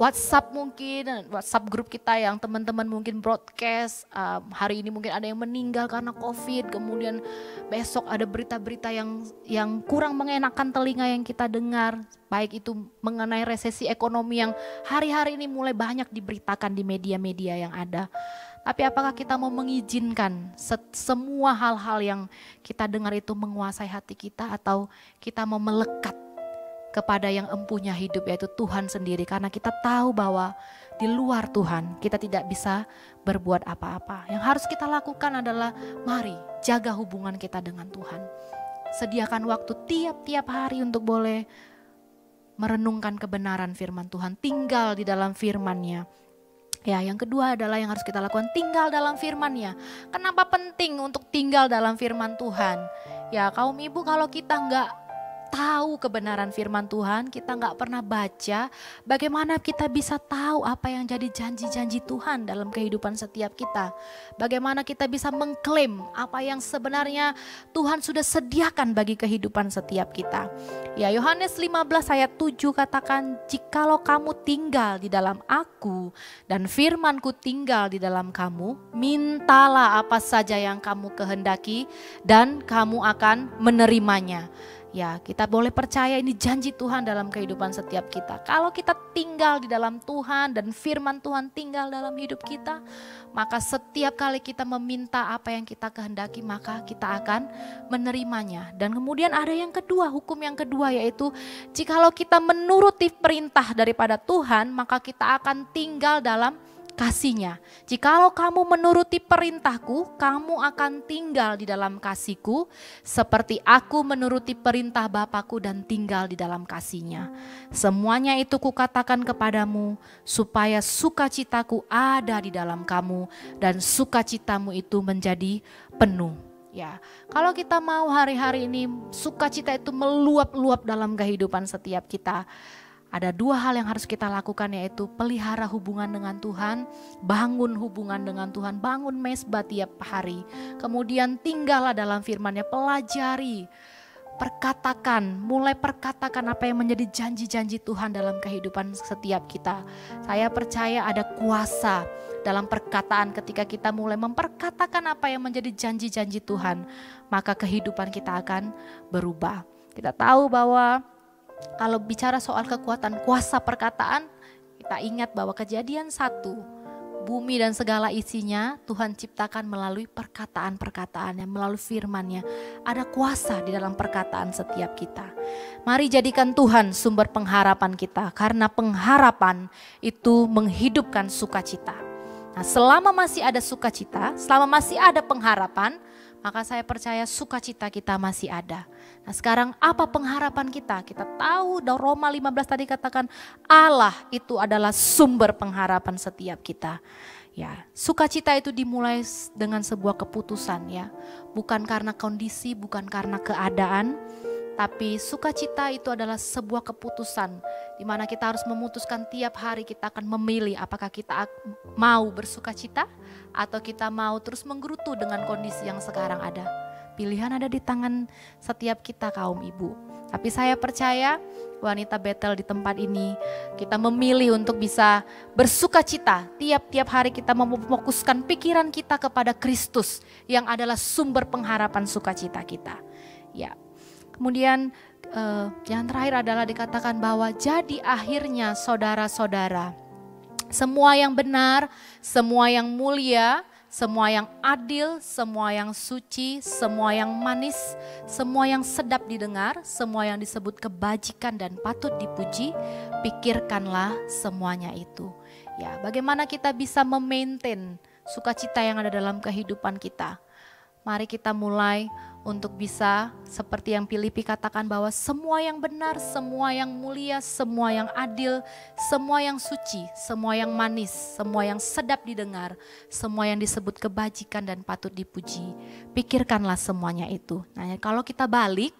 WhatsApp mungkin, WhatsApp grup kita yang teman-teman mungkin broadcast, um, hari ini mungkin ada yang meninggal karena COVID, kemudian besok ada berita-berita yang yang kurang mengenakan telinga yang kita dengar, baik itu mengenai resesi ekonomi yang hari-hari ini mulai banyak diberitakan di media-media yang ada. Tapi apakah kita mau mengizinkan semua hal-hal yang kita dengar itu menguasai hati kita atau kita mau melekat kepada yang empunya hidup yaitu Tuhan sendiri karena kita tahu bahwa di luar Tuhan kita tidak bisa berbuat apa-apa. Yang harus kita lakukan adalah mari jaga hubungan kita dengan Tuhan. Sediakan waktu tiap-tiap hari untuk boleh merenungkan kebenaran firman Tuhan, tinggal di dalam firman-Nya. Ya, yang kedua adalah yang harus kita lakukan tinggal dalam firman-Nya. Kenapa penting untuk tinggal dalam firman Tuhan? Ya, kaum ibu kalau kita nggak tahu kebenaran firman Tuhan, kita nggak pernah baca, bagaimana kita bisa tahu apa yang jadi janji-janji Tuhan dalam kehidupan setiap kita. Bagaimana kita bisa mengklaim apa yang sebenarnya Tuhan sudah sediakan bagi kehidupan setiap kita. Ya Yohanes 15 ayat 7 katakan, Jikalau kamu tinggal di dalam aku dan firmanku tinggal di dalam kamu, mintalah apa saja yang kamu kehendaki dan kamu akan menerimanya. Ya, kita boleh percaya ini janji Tuhan dalam kehidupan setiap kita. Kalau kita tinggal di dalam Tuhan dan firman Tuhan tinggal dalam hidup kita, maka setiap kali kita meminta apa yang kita kehendaki, maka kita akan menerimanya. Dan kemudian ada yang kedua, hukum yang kedua yaitu jikalau kita menuruti perintah daripada Tuhan, maka kita akan tinggal dalam kasihnya. Jikalau kamu menuruti perintahku, kamu akan tinggal di dalam kasihku, seperti aku menuruti perintah Bapakku dan tinggal di dalam kasihnya. Semuanya itu kukatakan kepadamu, supaya sukacitaku ada di dalam kamu, dan sukacitamu itu menjadi penuh. Ya, kalau kita mau hari-hari ini sukacita itu meluap-luap dalam kehidupan setiap kita, ada dua hal yang harus kita lakukan yaitu pelihara hubungan dengan Tuhan, bangun hubungan dengan Tuhan, bangun mesbah tiap hari. Kemudian tinggallah dalam firman-Nya, pelajari, perkatakan, mulai perkatakan apa yang menjadi janji-janji Tuhan dalam kehidupan setiap kita. Saya percaya ada kuasa dalam perkataan ketika kita mulai memperkatakan apa yang menjadi janji-janji Tuhan, maka kehidupan kita akan berubah. Kita tahu bahwa kalau bicara soal kekuatan kuasa perkataan, kita ingat bahwa kejadian satu, bumi dan segala isinya Tuhan ciptakan melalui perkataan-perkataannya, melalui firmannya. Ada kuasa di dalam perkataan setiap kita. Mari jadikan Tuhan sumber pengharapan kita, karena pengharapan itu menghidupkan sukacita. Nah selama masih ada sukacita, selama masih ada pengharapan, maka saya percaya sukacita kita masih ada. Nah sekarang apa pengharapan kita? Kita tahu dari Roma 15 tadi katakan Allah itu adalah sumber pengharapan setiap kita. Ya, sukacita itu dimulai dengan sebuah keputusan ya. Bukan karena kondisi, bukan karena keadaan, tapi sukacita itu adalah sebuah keputusan di mana kita harus memutuskan tiap hari kita akan memilih apakah kita mau bersukacita atau kita mau terus menggerutu dengan kondisi yang sekarang ada. Pilihan ada di tangan setiap kita kaum ibu. Tapi saya percaya wanita Betel di tempat ini kita memilih untuk bisa bersuka cita tiap-tiap hari kita memfokuskan pikiran kita kepada Kristus yang adalah sumber pengharapan sukacita kita. Ya. Kemudian uh, yang terakhir adalah dikatakan bahwa jadi akhirnya saudara-saudara semua yang benar, semua yang mulia, semua yang adil, semua yang suci, semua yang manis, semua yang sedap didengar, semua yang disebut kebajikan dan patut dipuji, pikirkanlah semuanya itu. Ya, bagaimana kita bisa memaintain sukacita yang ada dalam kehidupan kita? Mari kita mulai untuk bisa seperti yang Filipi katakan bahwa semua yang benar, semua yang mulia, semua yang adil, semua yang suci, semua yang manis, semua yang sedap didengar, semua yang disebut kebajikan dan patut dipuji. Pikirkanlah semuanya itu. Nah, kalau kita balik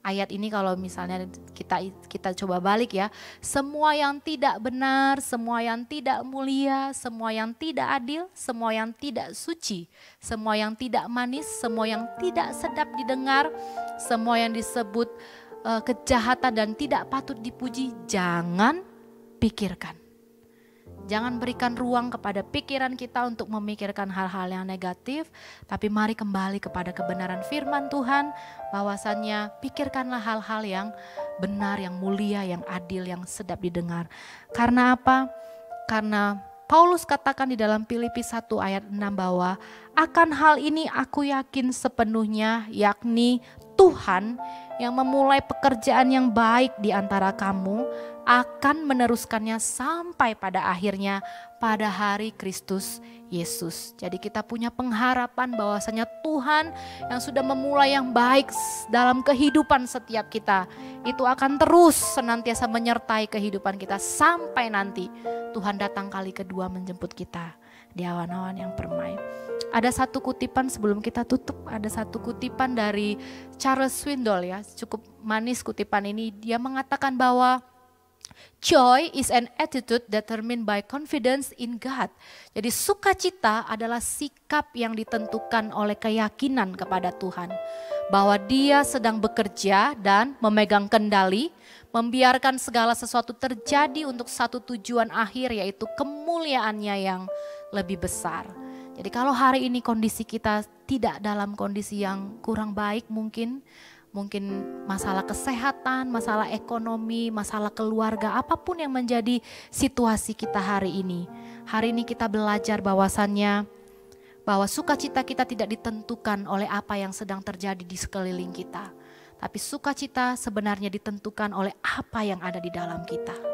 ayat ini kalau misalnya kita kita coba balik ya, semua yang tidak benar, semua yang tidak mulia, semua yang tidak adil, semua yang tidak suci, semua yang tidak manis, semua yang tidak sedap didengar, semua yang disebut uh, kejahatan dan tidak patut dipuji, jangan pikirkan. Jangan berikan ruang kepada pikiran kita untuk memikirkan hal-hal yang negatif, tapi mari kembali kepada kebenaran firman Tuhan, bahwasannya pikirkanlah hal-hal yang benar, yang mulia, yang adil, yang sedap didengar. Karena apa? Karena Paulus katakan di dalam Filipi 1 ayat 6 bahwa akan hal ini aku yakin sepenuhnya yakni Tuhan yang memulai pekerjaan yang baik di antara kamu akan meneruskannya sampai pada akhirnya pada hari Kristus Yesus. Jadi kita punya pengharapan bahwasanya Tuhan yang sudah memulai yang baik dalam kehidupan setiap kita itu akan terus senantiasa menyertai kehidupan kita sampai nanti Tuhan datang kali kedua menjemput kita di awan-awan yang permai. Ada satu kutipan sebelum kita tutup, ada satu kutipan dari Charles Swindoll ya, cukup manis kutipan ini. Dia mengatakan bahwa Joy is an attitude determined by confidence in God. Jadi sukacita adalah sikap yang ditentukan oleh keyakinan kepada Tuhan. Bahwa dia sedang bekerja dan memegang kendali, membiarkan segala sesuatu terjadi untuk satu tujuan akhir yaitu kemuliaannya yang lebih besar. Jadi kalau hari ini kondisi kita tidak dalam kondisi yang kurang baik mungkin, mungkin masalah kesehatan, masalah ekonomi, masalah keluarga, apa pun yang menjadi situasi kita hari ini. Hari ini kita belajar bahwasannya bahwa sukacita kita tidak ditentukan oleh apa yang sedang terjadi di sekeliling kita. Tapi sukacita sebenarnya ditentukan oleh apa yang ada di dalam kita.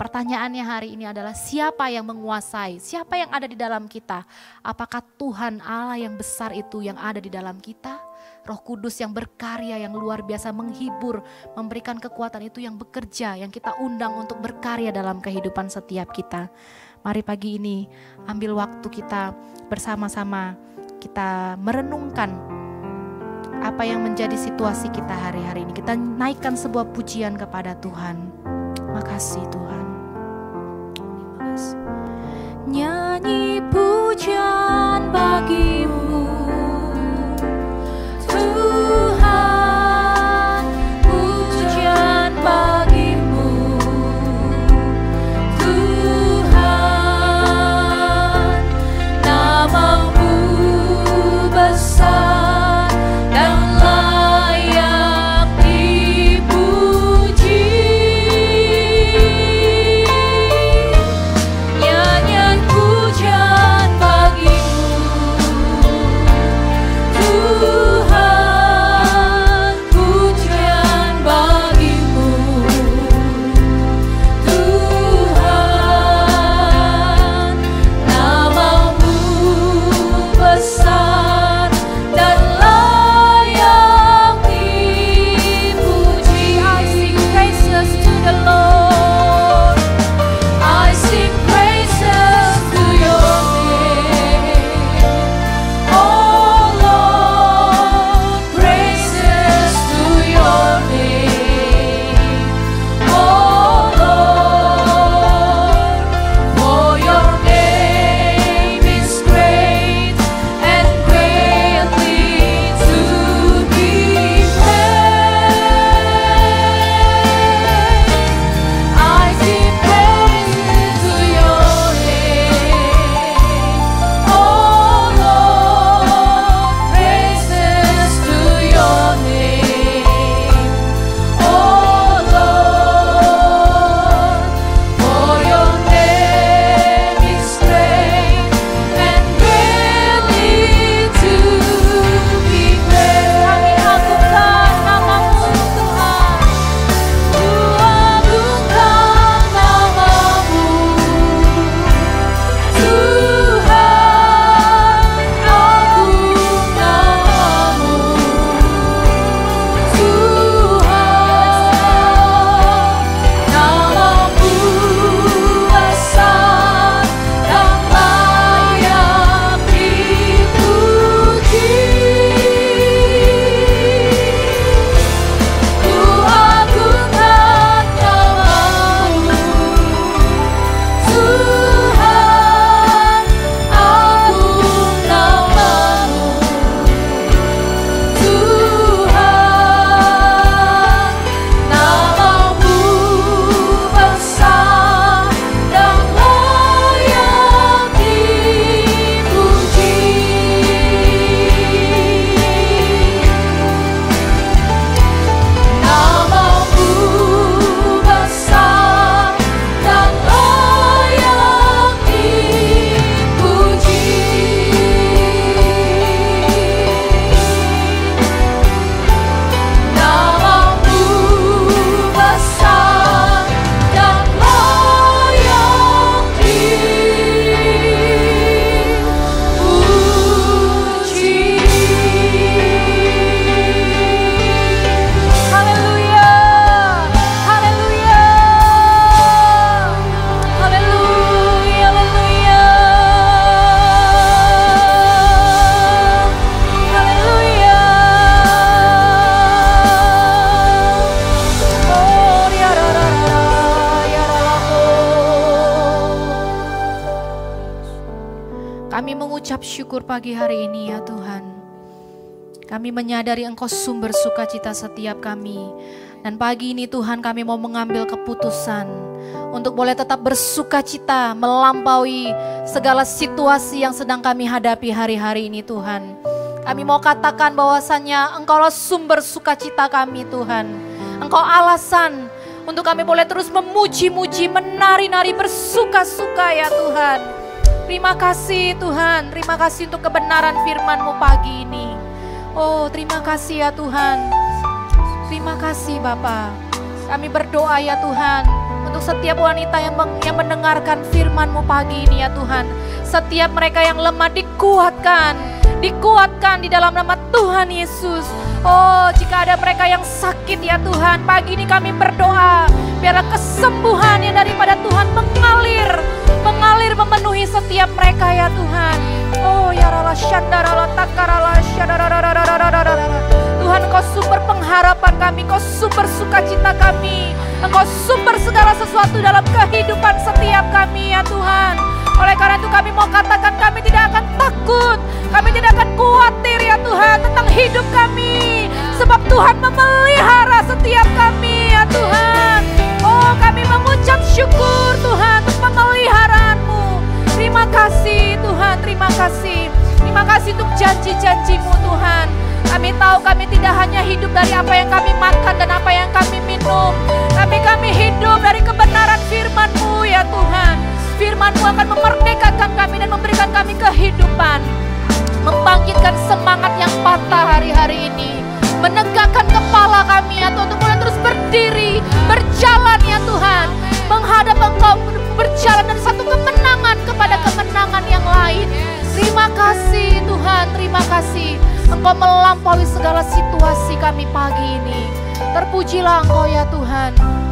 Pertanyaannya hari ini adalah siapa yang menguasai, siapa yang ada di dalam kita? Apakah Tuhan Allah yang besar itu yang ada di dalam kita? Roh Kudus yang berkarya yang luar biasa menghibur, memberikan kekuatan itu yang bekerja, yang kita undang untuk berkarya dalam kehidupan setiap kita. Mari pagi ini ambil waktu kita bersama-sama kita merenungkan apa yang menjadi situasi kita hari-hari ini. Kita naikkan sebuah pujian kepada Tuhan. Makasih Tuhan. Nyanyi pujian bagimu. Pagi hari ini ya Tuhan. Kami menyadari Engkau sumber sukacita setiap kami. Dan pagi ini Tuhan kami mau mengambil keputusan untuk boleh tetap bersuka cita melampaui segala situasi yang sedang kami hadapi hari-hari ini Tuhan. Kami mau katakan bahwasannya Engkaulah sumber sukacita kami Tuhan. Engkau alasan untuk kami boleh terus memuji-muji, menari-nari, bersuka-suka ya Tuhan. Terima kasih Tuhan, terima kasih untuk kebenaran firman-Mu pagi ini. Oh, terima kasih ya Tuhan. Terima kasih Bapa. Kami berdoa ya Tuhan untuk setiap wanita yang, yang mendengarkan firman-Mu pagi ini ya Tuhan. Setiap mereka yang lemah dikuatkan, dikuatkan di dalam nama Tuhan Yesus. Oh, jika ada mereka yang sakit ya Tuhan, pagi ini kami berdoa biarlah kesembuhan yang daripada Tuhan mengalir mengalir memenuhi setiap mereka ya Tuhan. Oh ya rala syandarala takarala Tuhan kau sumber pengharapan kami, kau sumber sukacita kami. Engkau sumber segala sesuatu dalam kehidupan setiap kami ya Tuhan. Oleh karena itu kami mau katakan kami tidak akan takut. Kami tidak akan khawatir ya Tuhan tentang hidup kami. Sebab Tuhan memelihara setiap kami ya Tuhan. Oh kami mengucap syukur Tuhan untuk pemeliharaanmu. Terima kasih Tuhan, terima kasih. Terima kasih untuk janji-janjimu Tuhan. Kami tahu kami tidak hanya hidup dari apa yang kami makan dan apa yang kami minum. Tapi kami hidup dari kebenaran firman-Mu ya Tuhan. Firman-Mu akan memerdekakan kami dan memberikan kami kehidupan. Membangkitkan semangat yang patah hari-hari ini menegakkan kepala kami ya Tuhan untuk terus berdiri, berjalan ya Tuhan, menghadap Engkau berjalan dari satu kemenangan kepada kemenangan yang lain. Terima kasih Tuhan, terima kasih Engkau melampaui segala situasi kami pagi ini. Terpujilah Engkau ya Tuhan.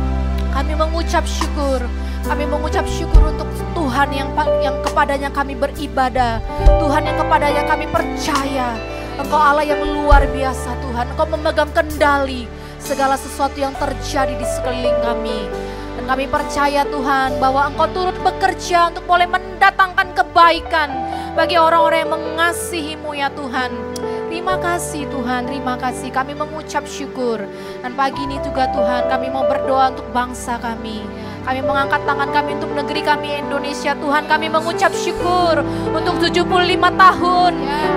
Kami mengucap syukur. Kami mengucap syukur untuk Tuhan yang yang kepadanya kami beribadah. Tuhan yang kepadanya kami percaya. Engkau Allah yang luar biasa Tuhan. Engkau memegang kendali segala sesuatu yang terjadi di sekeliling kami. Dan kami percaya Tuhan bahwa Engkau turut bekerja untuk boleh mendatangkan kebaikan bagi orang-orang yang mengasihimu ya Tuhan. Terima kasih Tuhan, terima kasih. Kami mengucap syukur. Dan pagi ini juga Tuhan, kami mau berdoa untuk bangsa kami. Kami mengangkat tangan kami untuk negeri kami Indonesia. Tuhan kami mengucap syukur untuk 75 tahun.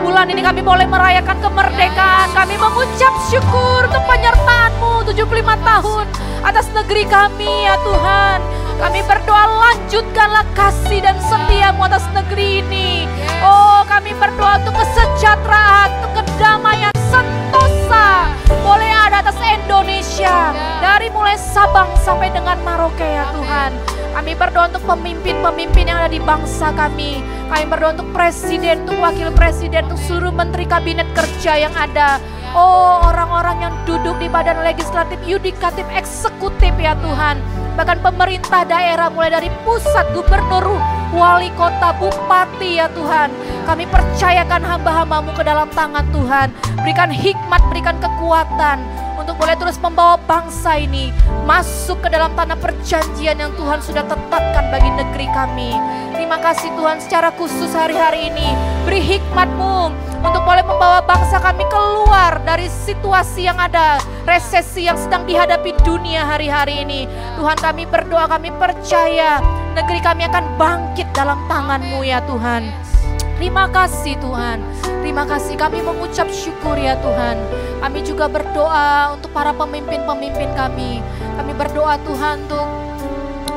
Bulan ini kami boleh merayakan kemerdekaan. Kami mengucap syukur untuk penyertaan-Mu 75 tahun atas negeri kami ya Tuhan. Kami berdoa lanjutkanlah kasih dan setiamu atas negeri ini. Oh kami berdoa untuk kesejahteraan, untuk kedamaian, sentosa. Boleh ada atas Indonesia. Dari mulai Sabang sampai dengan Maroke ya Tuhan. Kami berdoa untuk pemimpin-pemimpin yang ada di bangsa kami. Kami berdoa untuk presiden, untuk wakil presiden, untuk seluruh menteri kabinet kerja yang ada. Oh orang-orang yang duduk di badan legislatif, yudikatif, eksekutif ya Tuhan. Bahkan pemerintah daerah mulai dari pusat, gubernur, wali kota, bupati ya Tuhan. Kami percayakan hamba-hambamu ke dalam tangan Tuhan. Berikan hikmat, berikan kekuatan untuk boleh terus membawa bangsa ini masuk ke dalam tanah perjanjian yang Tuhan sudah tetapkan bagi negeri kami. Terima kasih Tuhan secara khusus hari-hari ini. Beri hikmatmu untuk boleh membawa bangsa kami keluar dari situasi yang ada, resesi yang sedang dihadapi dunia hari-hari ini. Tuhan kami berdoa, kami percaya negeri kami akan bangkit dalam tanganmu ya Tuhan. Terima kasih Tuhan. Terima kasih kami mengucap syukur ya Tuhan. Kami juga berdoa untuk para pemimpin-pemimpin kami. Kami berdoa Tuhan untuk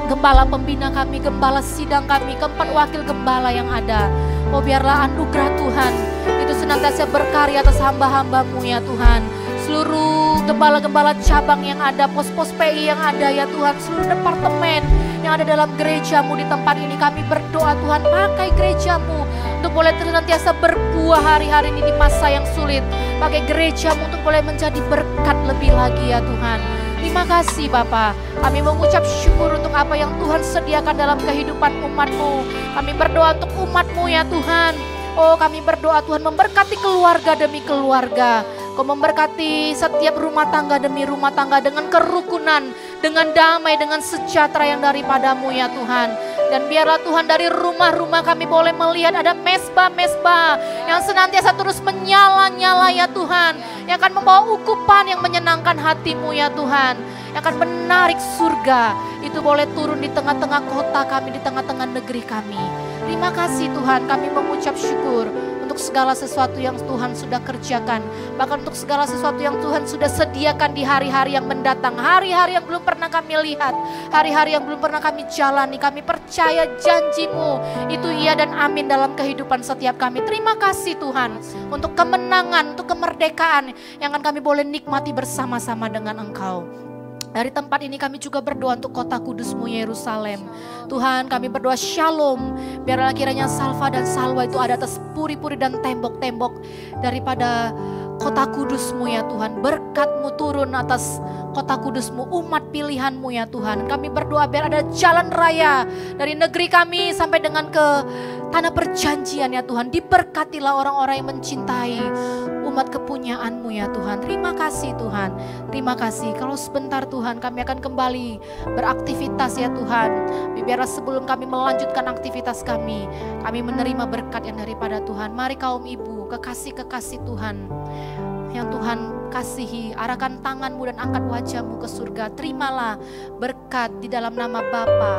gembala pembina kami, gembala sidang kami, keempat wakil gembala yang ada. Oh biarlah anugerah Tuhan itu senantiasa berkarya atas hamba-hambamu ya Tuhan. Seluruh gembala-gembala cabang yang ada, pos-pos PI yang ada ya Tuhan, seluruh departemen yang ada dalam gerejamu di tempat ini. Kami berdoa Tuhan pakai gerejamu untuk boleh senantiasa berbuah hari-hari ini di masa yang sulit. Pakai gerejamu untuk boleh menjadi berkat lebih lagi ya Tuhan. Terima kasih Bapak. Kami mengucap syukur untuk apa yang Tuhan sediakan dalam kehidupan umatmu. Kami berdoa untuk umatmu ya Tuhan. Oh kami berdoa Tuhan memberkati keluarga demi keluarga. Kau memberkati setiap rumah tangga demi rumah tangga dengan kerukunan, dengan damai, dengan sejahtera yang daripadamu ya Tuhan. Dan biarlah Tuhan dari rumah-rumah kami boleh melihat ada mesbah-mesbah yang senantiasa terus menyala-nyala ya Tuhan. Yang akan membawa ukupan yang menyenangkan hatimu ya Tuhan. Yang akan menarik surga. Itu boleh turun di tengah-tengah kota kami, di tengah-tengah negeri kami. Terima kasih Tuhan kami mengucap syukur untuk segala sesuatu yang Tuhan sudah kerjakan, bahkan untuk segala sesuatu yang Tuhan sudah sediakan di hari-hari yang mendatang, hari-hari yang belum pernah kami lihat, hari-hari yang belum pernah kami jalani. Kami percaya janjimu itu iya dan amin dalam kehidupan setiap kami. Terima kasih Tuhan untuk kemenangan, untuk kemerdekaan yang akan kami boleh nikmati bersama-sama dengan Engkau. Dari tempat ini kami juga berdoa untuk kota kudusmu Yerusalem. Tuhan kami berdoa shalom. Biarlah kiranya salva dan salwa itu ada atas puri-puri dan tembok-tembok daripada kota kudusmu ya Tuhan. Berkatmu turun atas kota kudusmu, umat pilihanmu ya Tuhan. Kami berdoa biar ada jalan raya dari negeri kami sampai dengan ke tanah perjanjian ya Tuhan. Diberkatilah orang-orang yang mencintai umat kepunyaanmu ya Tuhan. Terima kasih Tuhan. Terima kasih. Kalau sebentar Tuhan kami akan kembali beraktivitas ya Tuhan. Biarlah sebelum kami melanjutkan aktivitas kami, kami menerima berkat yang daripada Tuhan. Mari kaum ibu, kekasih-kekasih Tuhan yang Tuhan kasihi, arahkan tanganmu dan angkat wajahmu ke surga. Terimalah berkat di dalam nama Bapa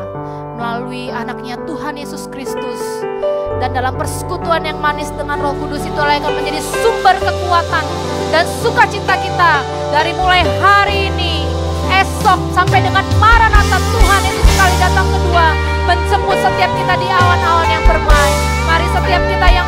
melalui anaknya Tuhan Yesus Kristus. Dan dalam persekutuan yang manis dengan roh kudus itu akan menjadi sumber kekuatan dan sukacita kita dari mulai hari ini, esok sampai dengan Maranatha Tuhan Yesus sekali datang kedua menjemput setiap kita di awan-awan yang bermain. Mari setiap kita yang